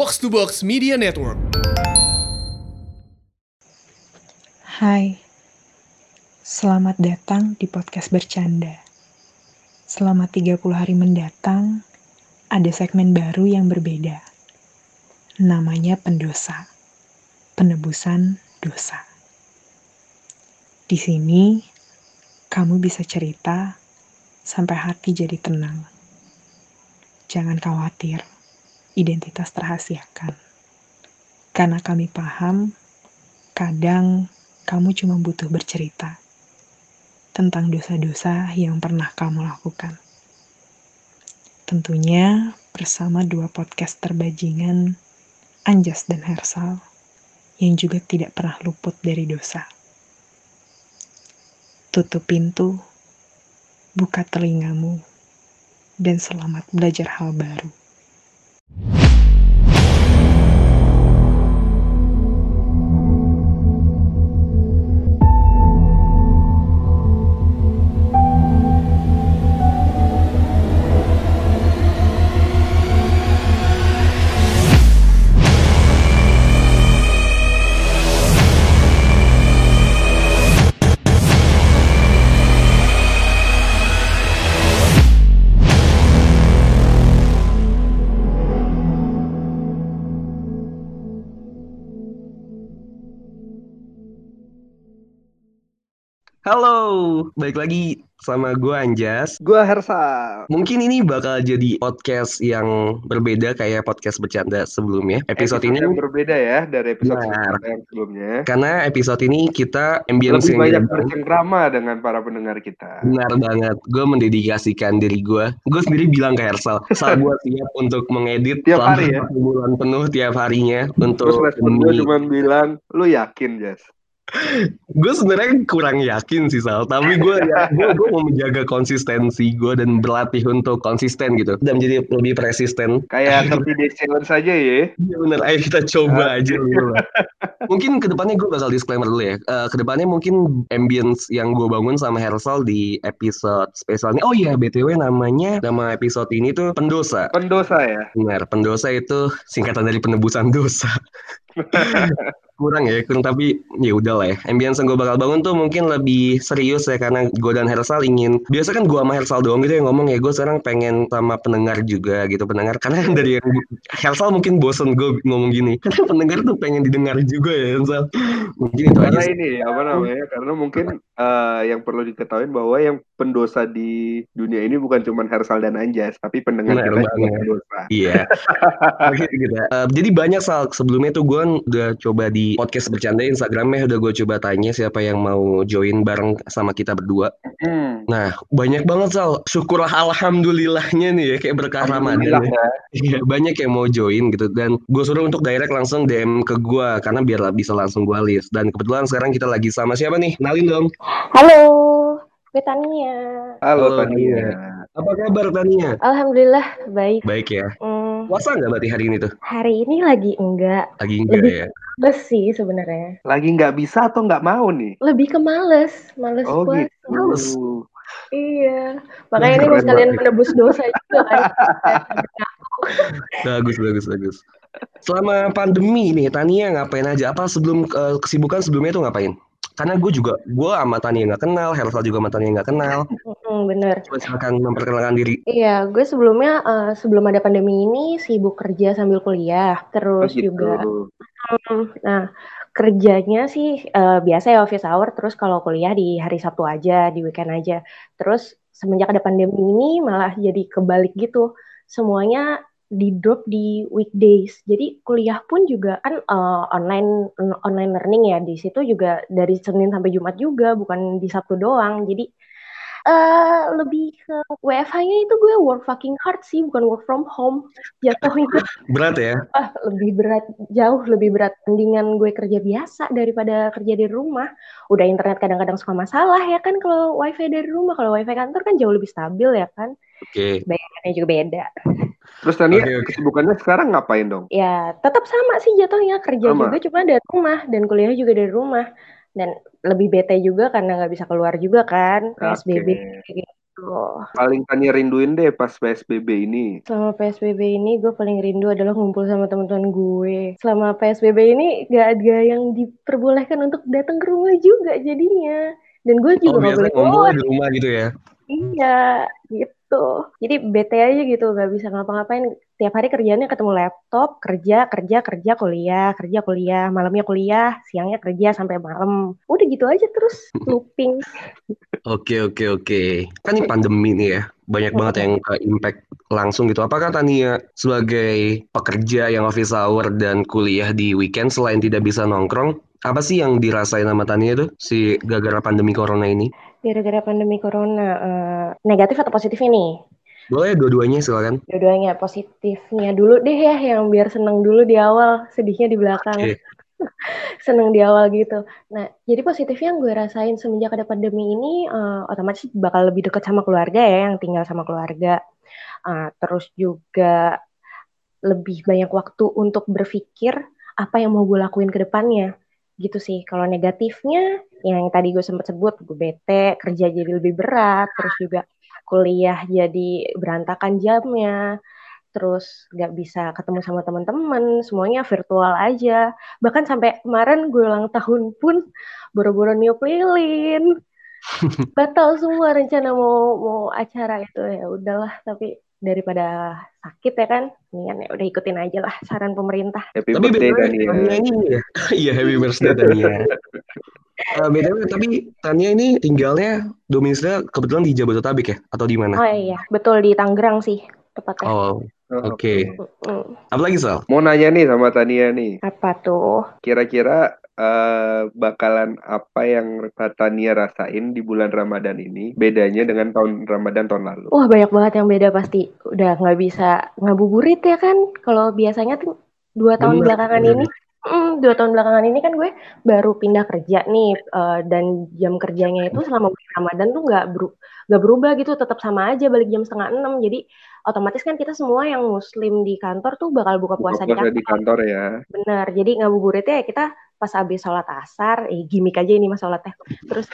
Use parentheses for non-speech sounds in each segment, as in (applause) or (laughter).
Box to Box Media Network. Hai, selamat datang di podcast bercanda. Selama 30 hari mendatang, ada segmen baru yang berbeda. Namanya pendosa, penebusan dosa. Di sini, kamu bisa cerita sampai hati jadi tenang. Jangan khawatir, identitas terhasiakan. Karena kami paham, kadang kamu cuma butuh bercerita tentang dosa-dosa yang pernah kamu lakukan. Tentunya bersama dua podcast terbajingan, Anjas dan Hersal, yang juga tidak pernah luput dari dosa. Tutup pintu, buka telingamu, dan selamat belajar hal baru. Halo, balik lagi sama gue Anjas. Gua Hersal. Mungkin ini bakal jadi podcast yang berbeda kayak podcast bercanda sebelumnya. Episode, ini yang berbeda ya dari episode Benar. yang sebelumnya. karena episode ini kita ambience Lebih banyak bercengkrama dengan para pendengar kita. Benar banget, gue mendedikasikan diri gue. Gue sendiri bilang ke Hersal, saat gue siap untuk mengedit (laughs) Tiap selama hari ya? bulan penuh tiap harinya untuk Terus respon gue cuma bilang, lu yakin Jas? Gue sebenarnya kurang yakin sih Sal tapi gue ya gue mau menjaga konsistensi gue dan berlatih untuk konsisten gitu dan menjadi lebih persisten Kayak 30 days challenge aja ya. Iya bener, ayo kita coba aja dulu lah. Mungkin ke depannya gue bakal disclaimer dulu ya. Eh, ke depannya mungkin ambience yang gue bangun sama Hersal di episode spesial ini. Oh iya, BTW namanya, nama episode ini tuh Pendosa. Pendosa ya. Benar, pendosa itu singkatan dari penebusan dosa. (laughs) kurang ya, kurang tapi ya udah lah ya. Ambience yang gue bakal bangun tuh mungkin lebih serius ya karena gue dan Hersal ingin. Biasa kan gue sama Hersal doang gitu yang ngomong ya. Gue sekarang pengen sama pendengar juga gitu pendengar. Karena dari yang Hersal mungkin bosen gue ngomong gini. (laughs) Karena pendengar tuh pengen didengar juga ya Hersal. Mungkin itu aja. Karena sih. ini apa namanya? Karena mungkin eh, yang perlu diketahui bahwa yang pendosa di dunia ini bukan cuma Hersal dan Anjas, tapi pendengar Benar kita juga pendosa. Iya. (laughs) Gitu. Eh, jadi banyak soal sebelumnya tuh gue udah coba di podcast bercanda Instagramnya udah gue coba tanya siapa yang mau join bareng sama kita berdua. Hmm. Nah banyak banget Sal. Syukurlah alhamdulillahnya nih ya kayak berkah Ramadan. Ya. ya. Iya, banyak yang mau join gitu dan gue suruh untuk direct langsung DM ke gue karena biar bisa langsung gue list dan kebetulan sekarang kita lagi sama siapa nih? Kenalin dong. Halo, gue Tania. Halo, Halo, Tania. Tania. Apa kabar Tania? Alhamdulillah baik. Baik ya. Hmm, Puasa nggak berarti hari ini tuh? hari ini lagi enggak, Lagi enggak Lebih- ya? males sih sebenarnya. Lagi nggak bisa atau nggak mau nih? Lebih ke males, males Oh puasa. gitu. Males. Iya, makanya ini mau sekalian menebus dosa juga kan. (laughs) Bagus, bagus, bagus. Selama pandemi nih, Tania ngapain aja? Apa sebelum eh, kesibukan sebelumnya tuh ngapain? Karena gue juga, gue sama Tania nggak kenal, Hersal juga sama Tania nggak kenal. Hmm, bener. Silakan memperkenalkan diri. Iya, gue sebelumnya eh, sebelum ada pandemi ini sibuk kerja sambil kuliah, Oh, terus gitu. juga Hmm, Nah, kerjanya sih eh, biasa ya office hour, terus kalau kuliah di hari Sabtu aja, di weekend aja. Terus semenjak ada pandemi ini malah jadi kebalik gitu. Semuanya di drop di weekdays. Jadi kuliah pun juga kan eh, online online learning ya. Di situ juga dari Senin sampai Jumat juga, bukan di Sabtu doang. Jadi eh lebih ke WFH-nya itu gue work fucking hard sih, bukan work from home. (laughs) Jatuhnya Berat ya? ah, lebih berat, jauh lebih berat mendingan gue kerja biasa daripada kerja di rumah. Udah internet kadang-kadang suka masalah ya kan kalau wifi dari rumah, kalau wifi kantor kan jauh lebih stabil ya kan. Oke. Bayarannya juga beda. Terus Tania Oke, oke. kesibukannya sekarang ngapain dong? Ya tetap sama sih jatuhnya kerja Sama. juga cuma dari rumah dan kuliah juga dari rumah. Dan lebih bete juga karena nggak bisa keluar juga kan PSBB Oke. kayak gitu. Paling Tania rinduin deh pas PSBB ini. Selama PSBB ini gue paling rindu adalah ngumpul sama teman-teman gue. Selama PSBB ini gak ada yang diperbolehkan untuk datang ke rumah juga jadinya. Dan gue juga Oh gak boleh keluar. di rumah gitu ya. Iya, gitu. Jadi bete aja gitu, gak bisa ngapa-ngapain. Tiap hari kerjaannya ketemu laptop, kerja, kerja, kerja, kuliah, kerja, kuliah, malamnya kuliah, siangnya kerja sampai malam. Udah gitu aja terus (laughs) looping. Oke oke oke. Kan ini pandemi nih ya. Banyak banget yang ke impact langsung gitu. Apakah Tania sebagai pekerja yang office hour dan kuliah di weekend selain tidak bisa nongkrong, apa sih yang dirasain sama Tania tuh si gara-gara pandemi corona ini? Gara-gara pandemi corona, eh, negatif atau positif ini? Boleh dua-duanya silakan. Dua-duanya positifnya dulu deh ya, yang biar seneng dulu di awal, sedihnya di belakang. Oke. (laughs) seneng di awal gitu. Nah, jadi positifnya yang gue rasain semenjak ada pandemi ini, eh, otomatis bakal lebih dekat sama keluarga ya, yang tinggal sama keluarga. Ah, terus juga lebih banyak waktu untuk berpikir apa yang mau gue lakuin ke depannya. Gitu sih. Kalau negatifnya, yang tadi gue sempat sebut, gue bete, kerja jadi lebih berat, terus juga kuliah jadi berantakan jamnya, terus nggak bisa ketemu sama teman-teman, semuanya virtual aja. Bahkan sampai kemarin gue ulang tahun pun boro-boro niup lilin. (laughs) Batal semua rencana mau mau acara itu ya udahlah tapi daripada sakit ya kan, mendingan ya udah ikutin aja lah saran pemerintah. Happy Tapi birthday Tania. Tania ini (laughs) ya. Iya happy birthday Tania. Eh, BTW tapi Tania ini tinggalnya domisilinya kebetulan di Jabodetabek ya atau di mana? Oh iya, betul di Tangerang sih tepatnya. Oh, oke. Mm, Apalagi Sal? Mau nanya nih sama Tania nih. Apa tuh? Kira-kira eh, bakalan apa yang Tania rasain di bulan Ramadan ini bedanya dengan tahun Ramadan tahun lalu? Wah banyak banget yang beda pasti. Udah nggak bisa ngabuburit ya kan? Kalau biasanya tuh dua tahun Bener, belakangan bener. ini, mm, dua tahun belakangan ini kan gue baru pindah kerja nih, eh, dan jam kerjanya itu selama bulan Ramadan tuh nggak beru- nggak berubah gitu, tetap sama aja balik jam setengah enam. Jadi otomatis kan kita semua yang muslim di kantor tuh bakal buka Buka puasa di puasa kantor. di kantor ya. Bener. Jadi ngabuburitnya ya kita pas habis sholat asar, eh gimmick aja ini mas sholatnya. Terus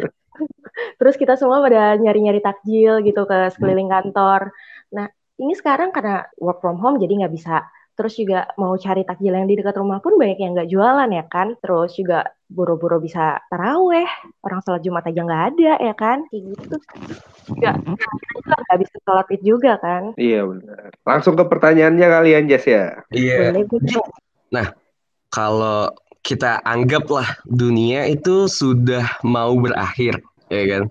(laughs) terus kita semua pada nyari-nyari takjil gitu ke sekeliling kantor. Nah ini sekarang karena work from home jadi nggak bisa. Terus juga mau cari takjil yang di dekat rumah pun banyak yang nggak jualan ya kan. Terus juga boro-boro bisa taraweh. Orang sholat Jumat aja nggak ada ya kan. Kayak gitu. Juga nggak bisa sholat id juga kan. Iya benar. Langsung ke pertanyaannya kalian Jess ya. Iya. Boleh gue Nah, kalau kita anggaplah dunia itu sudah mau berakhir, ya kan?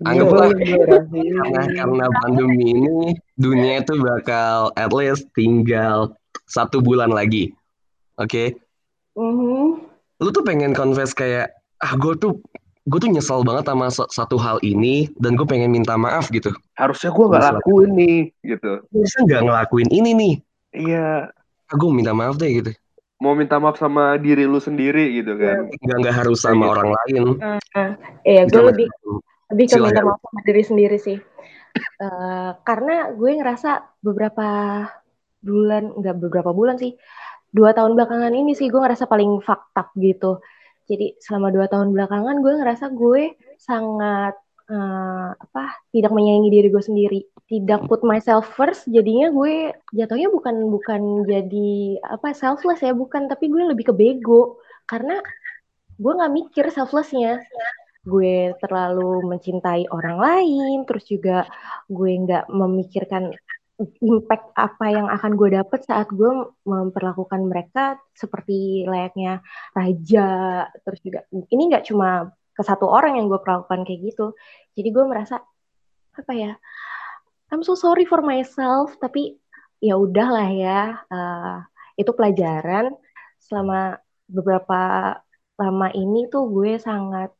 Anggaplah karena karena pandemi ini dunia itu bakal at least tinggal satu bulan lagi, oke? Mhm. Lu tuh pengen confess kayak ah gue tuh gue tuh nyesel banget sama sa- satu hal ini dan gue pengen minta maaf gitu. Harusnya gue nggak lakuin nih gitu. Bisa nggak ngelakuin ini nih? Iya. Ah, gue minta maaf deh gitu. Mau minta maaf sama diri lu sendiri gitu kan. Nggak nggak harus sama Iya. orang lain. Iya, gue lebih lebih ke minta maaf sama diri sendiri sih. Eh, karena gue ngerasa beberapa bulan, nggak beberapa bulan sih, dua tahun belakangan ini sih gue ngerasa paling fucked up gitu. Jadi selama dua tahun belakangan gue ngerasa gue sangat eh, apa tidak menyayangi diri gue sendiri, tidak put myself first. Jadinya gue jatuhnya bukan bukan jadi apa selfless ya, bukan, tapi gue lebih ke bego. Karena gue nggak mikir selflessnya. Gue terlalu mencintai orang lain, terus juga gue nggak memikirkan impact apa yang akan gue dapet saat gue memperlakukan mereka seperti layaknya raja, terus juga ini nggak cuma ke satu orang yang gue perlakukan kayak gitu, jadi gue merasa apa ya, I'm so sorry for myself, tapi ya udahlah ya, eh, itu pelajaran selama beberapa lama ini tuh gue sangat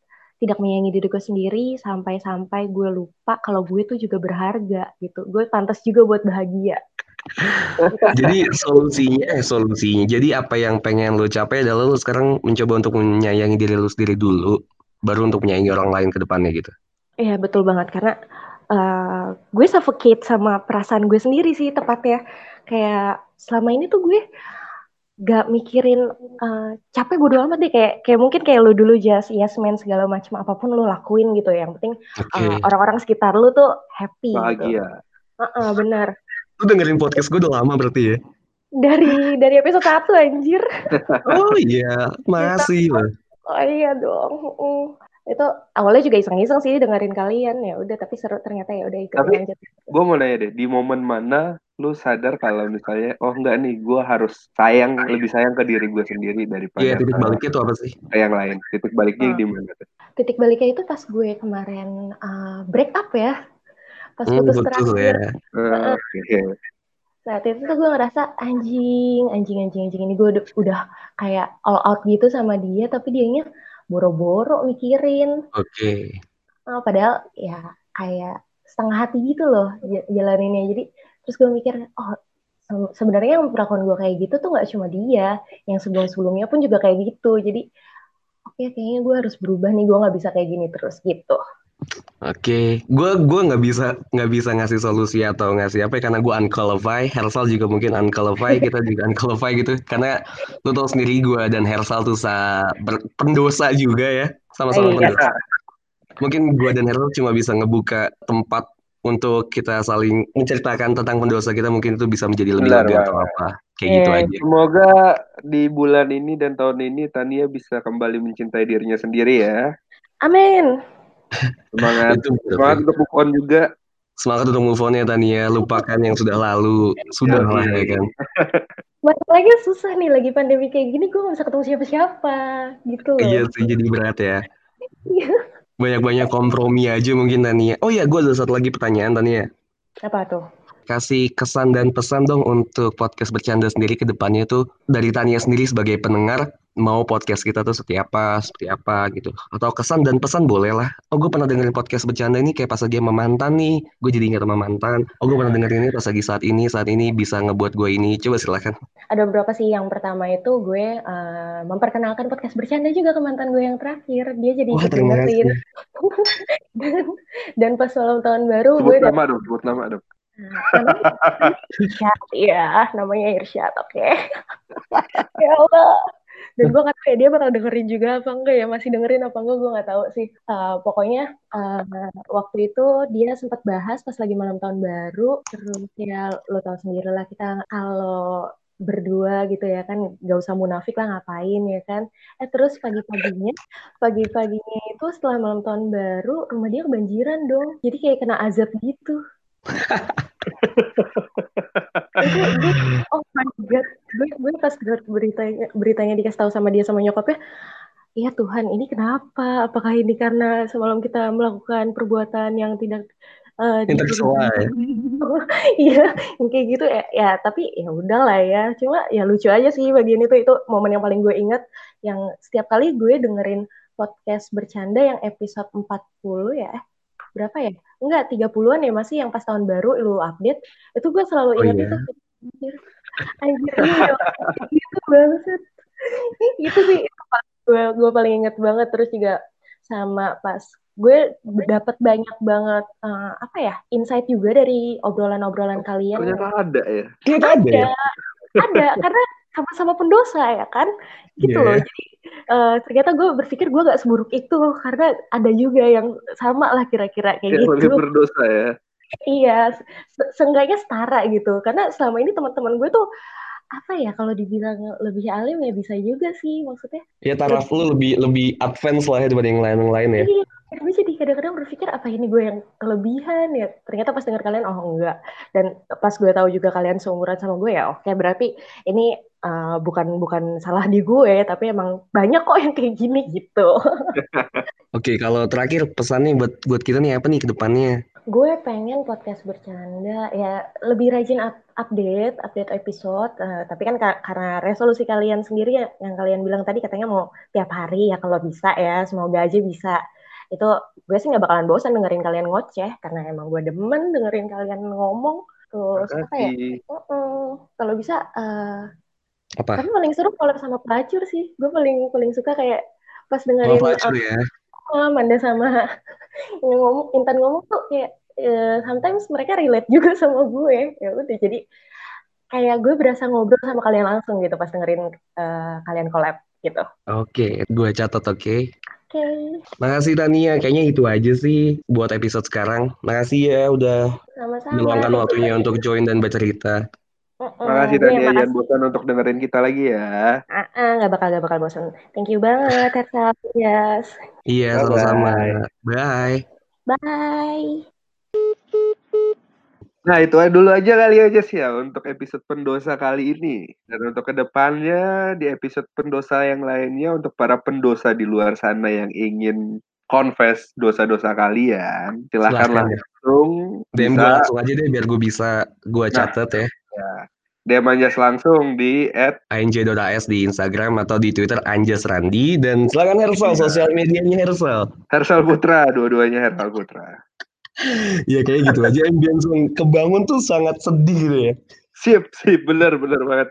tidak menyayangi diri gue sendiri sampai-sampai gue lupa kalau gue tuh juga berharga gitu. Gue pantas juga buat bahagia. (laughs) Jadi solusinya, eh, solusinya. Jadi apa yang pengen lu capai adalah lu sekarang mencoba untuk menyayangi diri lu sendiri dulu, baru untuk menyayangi orang lain ke depannya gitu. Iya betul banget karena eh, gue suffocate sama perasaan gue sendiri sih tepatnya. Kayak selama ini tuh gue gak mikirin uh, capek bodo amat deh kayak kayak mungkin kayak lu dulu just yes man segala macam apa pun lu lakuin gitu yang penting okay. uh, orang-orang sekitar lu tuh happy gitu. bahagia gitu. uh -uh, benar lu dengerin podcast gue udah lama berarti ya dari dari episode satu anjir (laughs) oh iya masih loh oh iya dong uh itu awalnya juga iseng-iseng sih dengerin kalian ya udah tapi seru ternyata ya udah ikut tapi lanjut. gue mau nanya deh di momen mana lu sadar kalau misalnya oh enggak nih gue harus sayang lebih sayang ke diri gue sendiri daripada iya titik baliknya itu apa sih yang lain titik baliknya hmm. di mana titik baliknya itu pas gue kemarin uh, break up ya pas hmm, putus terakhir ya. uh, okay. Saat itu tuh gue ngerasa anjing anjing anjing anjing ini gue udah, udah kayak all out gitu sama dia tapi dianya boro-boro mikirin. Oke. Okay. Oh, padahal ya kayak setengah hati gitu loh jalaninnya. Jadi terus gue mikir, oh sebenarnya yang perlakuan gue kayak gitu tuh nggak cuma dia, yang sebelum-sebelumnya pun juga kayak gitu. Jadi oke okay, kayaknya gue harus berubah nih, gue nggak bisa kayak gini terus gitu. Oke, okay. gue gue nggak bisa nggak bisa ngasih solusi atau ngasih apa ya, karena gue unqualified, Hersal juga mungkin unqualified, kita juga (laughs) unqualified gitu. Karena lu tau sendiri gue dan Hersal tuh sa pendosa juga ya, sama-sama iya. pendosa. Mungkin gue dan Hersal cuma bisa ngebuka tempat untuk kita saling menceritakan tentang pendosa kita, mungkin itu bisa menjadi lebih lega atau apa. Kayak yeah. gitu iya. aja. Semoga di bulan ini dan tahun ini Tania bisa kembali mencintai dirinya sendiri ya. Amin. Semangat. itu semangat untuk move on juga. Semangat untuk move on ya Tania, lupakan yang sudah lalu. Sudah lah ya kan. (laughs) Lagi susah nih lagi pandemi kayak gini gue gak bisa ketemu siapa-siapa gitu loh. Iya sih jadi berat ya. Iya. Banyak-banyak kompromi aja mungkin Tania. Oh iya gue ada satu lagi pertanyaan Tania. Apa tuh? Kasih kesan dan pesan dong untuk podcast bercanda sendiri ke depannya tuh dari Tania sendiri sebagai pendengar mau podcast kita tuh seperti apa, seperti apa gitu. Atau kesan dan pesan boleh lah. Oh gue pernah dengerin podcast bercanda ini kayak pas lagi sama mantan nih, gue jadi ingat sama mantan. Oh gue pernah dengerin ini pas lagi saat ini, saat ini bisa ngebuat gue ini. Coba silakan. Ada beberapa sih. Yang pertama itu gue uh, memperkenalkan podcast bercanda juga ke mantan gue yang terakhir. Dia jadi Wah, dengerin. (laughs) dan, dan pas ulang tahun baru sebut gue nama dong, sebut nama dong. Irsyad, ya namanya Irsyad, oke. Okay. (laughs) ya Allah dan gue nggak tahu ya dia bakal dengerin juga apa enggak ya masih dengerin apa enggak gue nggak tahu sih uh, pokoknya uh, waktu itu dia sempat bahas pas lagi malam tahun baru terus ya lo tau sendiri lah kita kalau berdua gitu ya kan gak usah munafik lah ngapain ya kan eh terus pagi-paginya pagi-paginya itu setelah malam tahun baru rumah dia kebanjiran dong jadi kayak kena azab gitu (laughs) (laughs) oh my god gue gue pas beritanya beritanya dikasih tahu sama dia sama nyokapnya Iya Tuhan, ini kenapa? Apakah ini karena semalam kita melakukan perbuatan yang tidak uh, yang tersesuai? (laughs) Iya, kayak gitu ya. Ya, tapi ya udahlah ya. Cuma ya lucu aja sih bagian itu itu momen yang paling gue inget yang setiap kali gue dengerin podcast bercanda yang episode 40 ya berapa ya? Enggak, 30-an ya masih yang pas tahun baru lu update. Itu gue selalu oh, ingat iya? itu. Anjir, anjir, gitu banget. itu sih gue gue paling inget banget terus juga sama pas gue dapat banyak banget uh, apa ya insight juga dari obrolan-obrolan kalian. Ternyata ada ya. Ternyata ada. Ada, ya? ada karena sama-sama pendosa ya kan, gitu yeah. loh. Jadi uh, ternyata gue berpikir gue gak seburuk itu karena ada juga yang sama lah kira-kira kayak yang gitu. berdosa ya. Iya, se seenggaknya setara gitu. Karena selama ini teman-teman gue tuh apa ya kalau dibilang lebih alim ya bisa juga sih maksudnya. Ya taraf lu lebih lebih advance lah ya dibanding yang lain yang lain ya. Iya, gue jadi kadang-kadang berpikir apa ini gue yang kelebihan ya. Ternyata pas dengar kalian oh enggak. Dan pas gue tahu juga kalian seumuran sama gue ya oke berarti ini uh, bukan bukan salah di gue tapi emang banyak kok yang kayak gini gitu. (laughs) Oke, kalau terakhir pesannya buat buat kita nih apa nih ke depannya? Gue pengen podcast bercanda ya lebih rajin up, update update episode uh, tapi kan ka karena resolusi kalian sendiri ya, yang kalian bilang tadi katanya mau tiap hari ya kalau bisa ya semoga aja bisa itu gue sih nggak bakalan bosan dengerin kalian ngoceh karena emang gue demen dengerin kalian ngomong terus apa ya uh -uh. kalau bisa uh, apa? Tapi paling seru kalau sama pelacur sih. Gue paling paling suka kayak pas dengerin oh, pelacur ya. Oh, Manda sama yang ngomong Intan ngomong tuh kayak uh, sometimes mereka relate juga (laughs) sama gue. Ya udah jadi kayak gue berasa ngobrol sama kalian langsung gitu pas dengerin uh, kalian collab gitu. Oke, gue catat oke. Okay? Oke. Okay. Makasih Tania, kayaknya itu aja sih buat episode sekarang. Makasih ya udah Sama-sama. meluangkan waktunya untuk join dan bercerita. Mm-mm. Makasih Tania yang Yan bosan untuk dengerin kita lagi ya. Ah, ah, nggak bakal nggak bakal bosan. Thank you banget, Hersal. Yes. Iya, sama-sama. Bye. Bye. Nah itu aja dulu aja kali aja sih ya untuk episode pendosa kali ini. Dan untuk ke depannya di episode pendosa yang lainnya untuk para pendosa di luar sana yang ingin confess dosa-dosa kalian, silahkan Silahkan ya. langsung DM gue bisa langsung aja deh biar gue bisa gue Nah. catat ya. DM Anjas langsung di at ANJ.AS di Instagram atau di Twitter Anjas Randi dan silakan Hersal sosial medianya Hersal. Hersal Putra, dua-duanya Hersal Putra. Ya kayak gitu aja ambience yang kebangun tuh sangat sedih gitu ya. Sip, sip, bener, bener banget.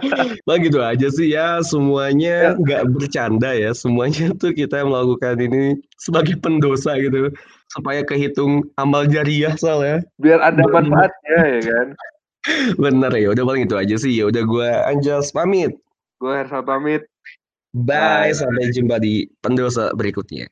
(laughs) Nah gitu aja sih ya semuanya nggak bercanda ya semuanya tuh kita melakukan ini sebagai pendosa gitu supaya kehitung amal jariah Sal ya. Biar ada manfaatnya ya kan. Bener ya udah paling itu aja sih ya udah gue Anjas pamit. Gue Hersal pamit. Bye Bye. sampai jumpa di pendosa berikutnya.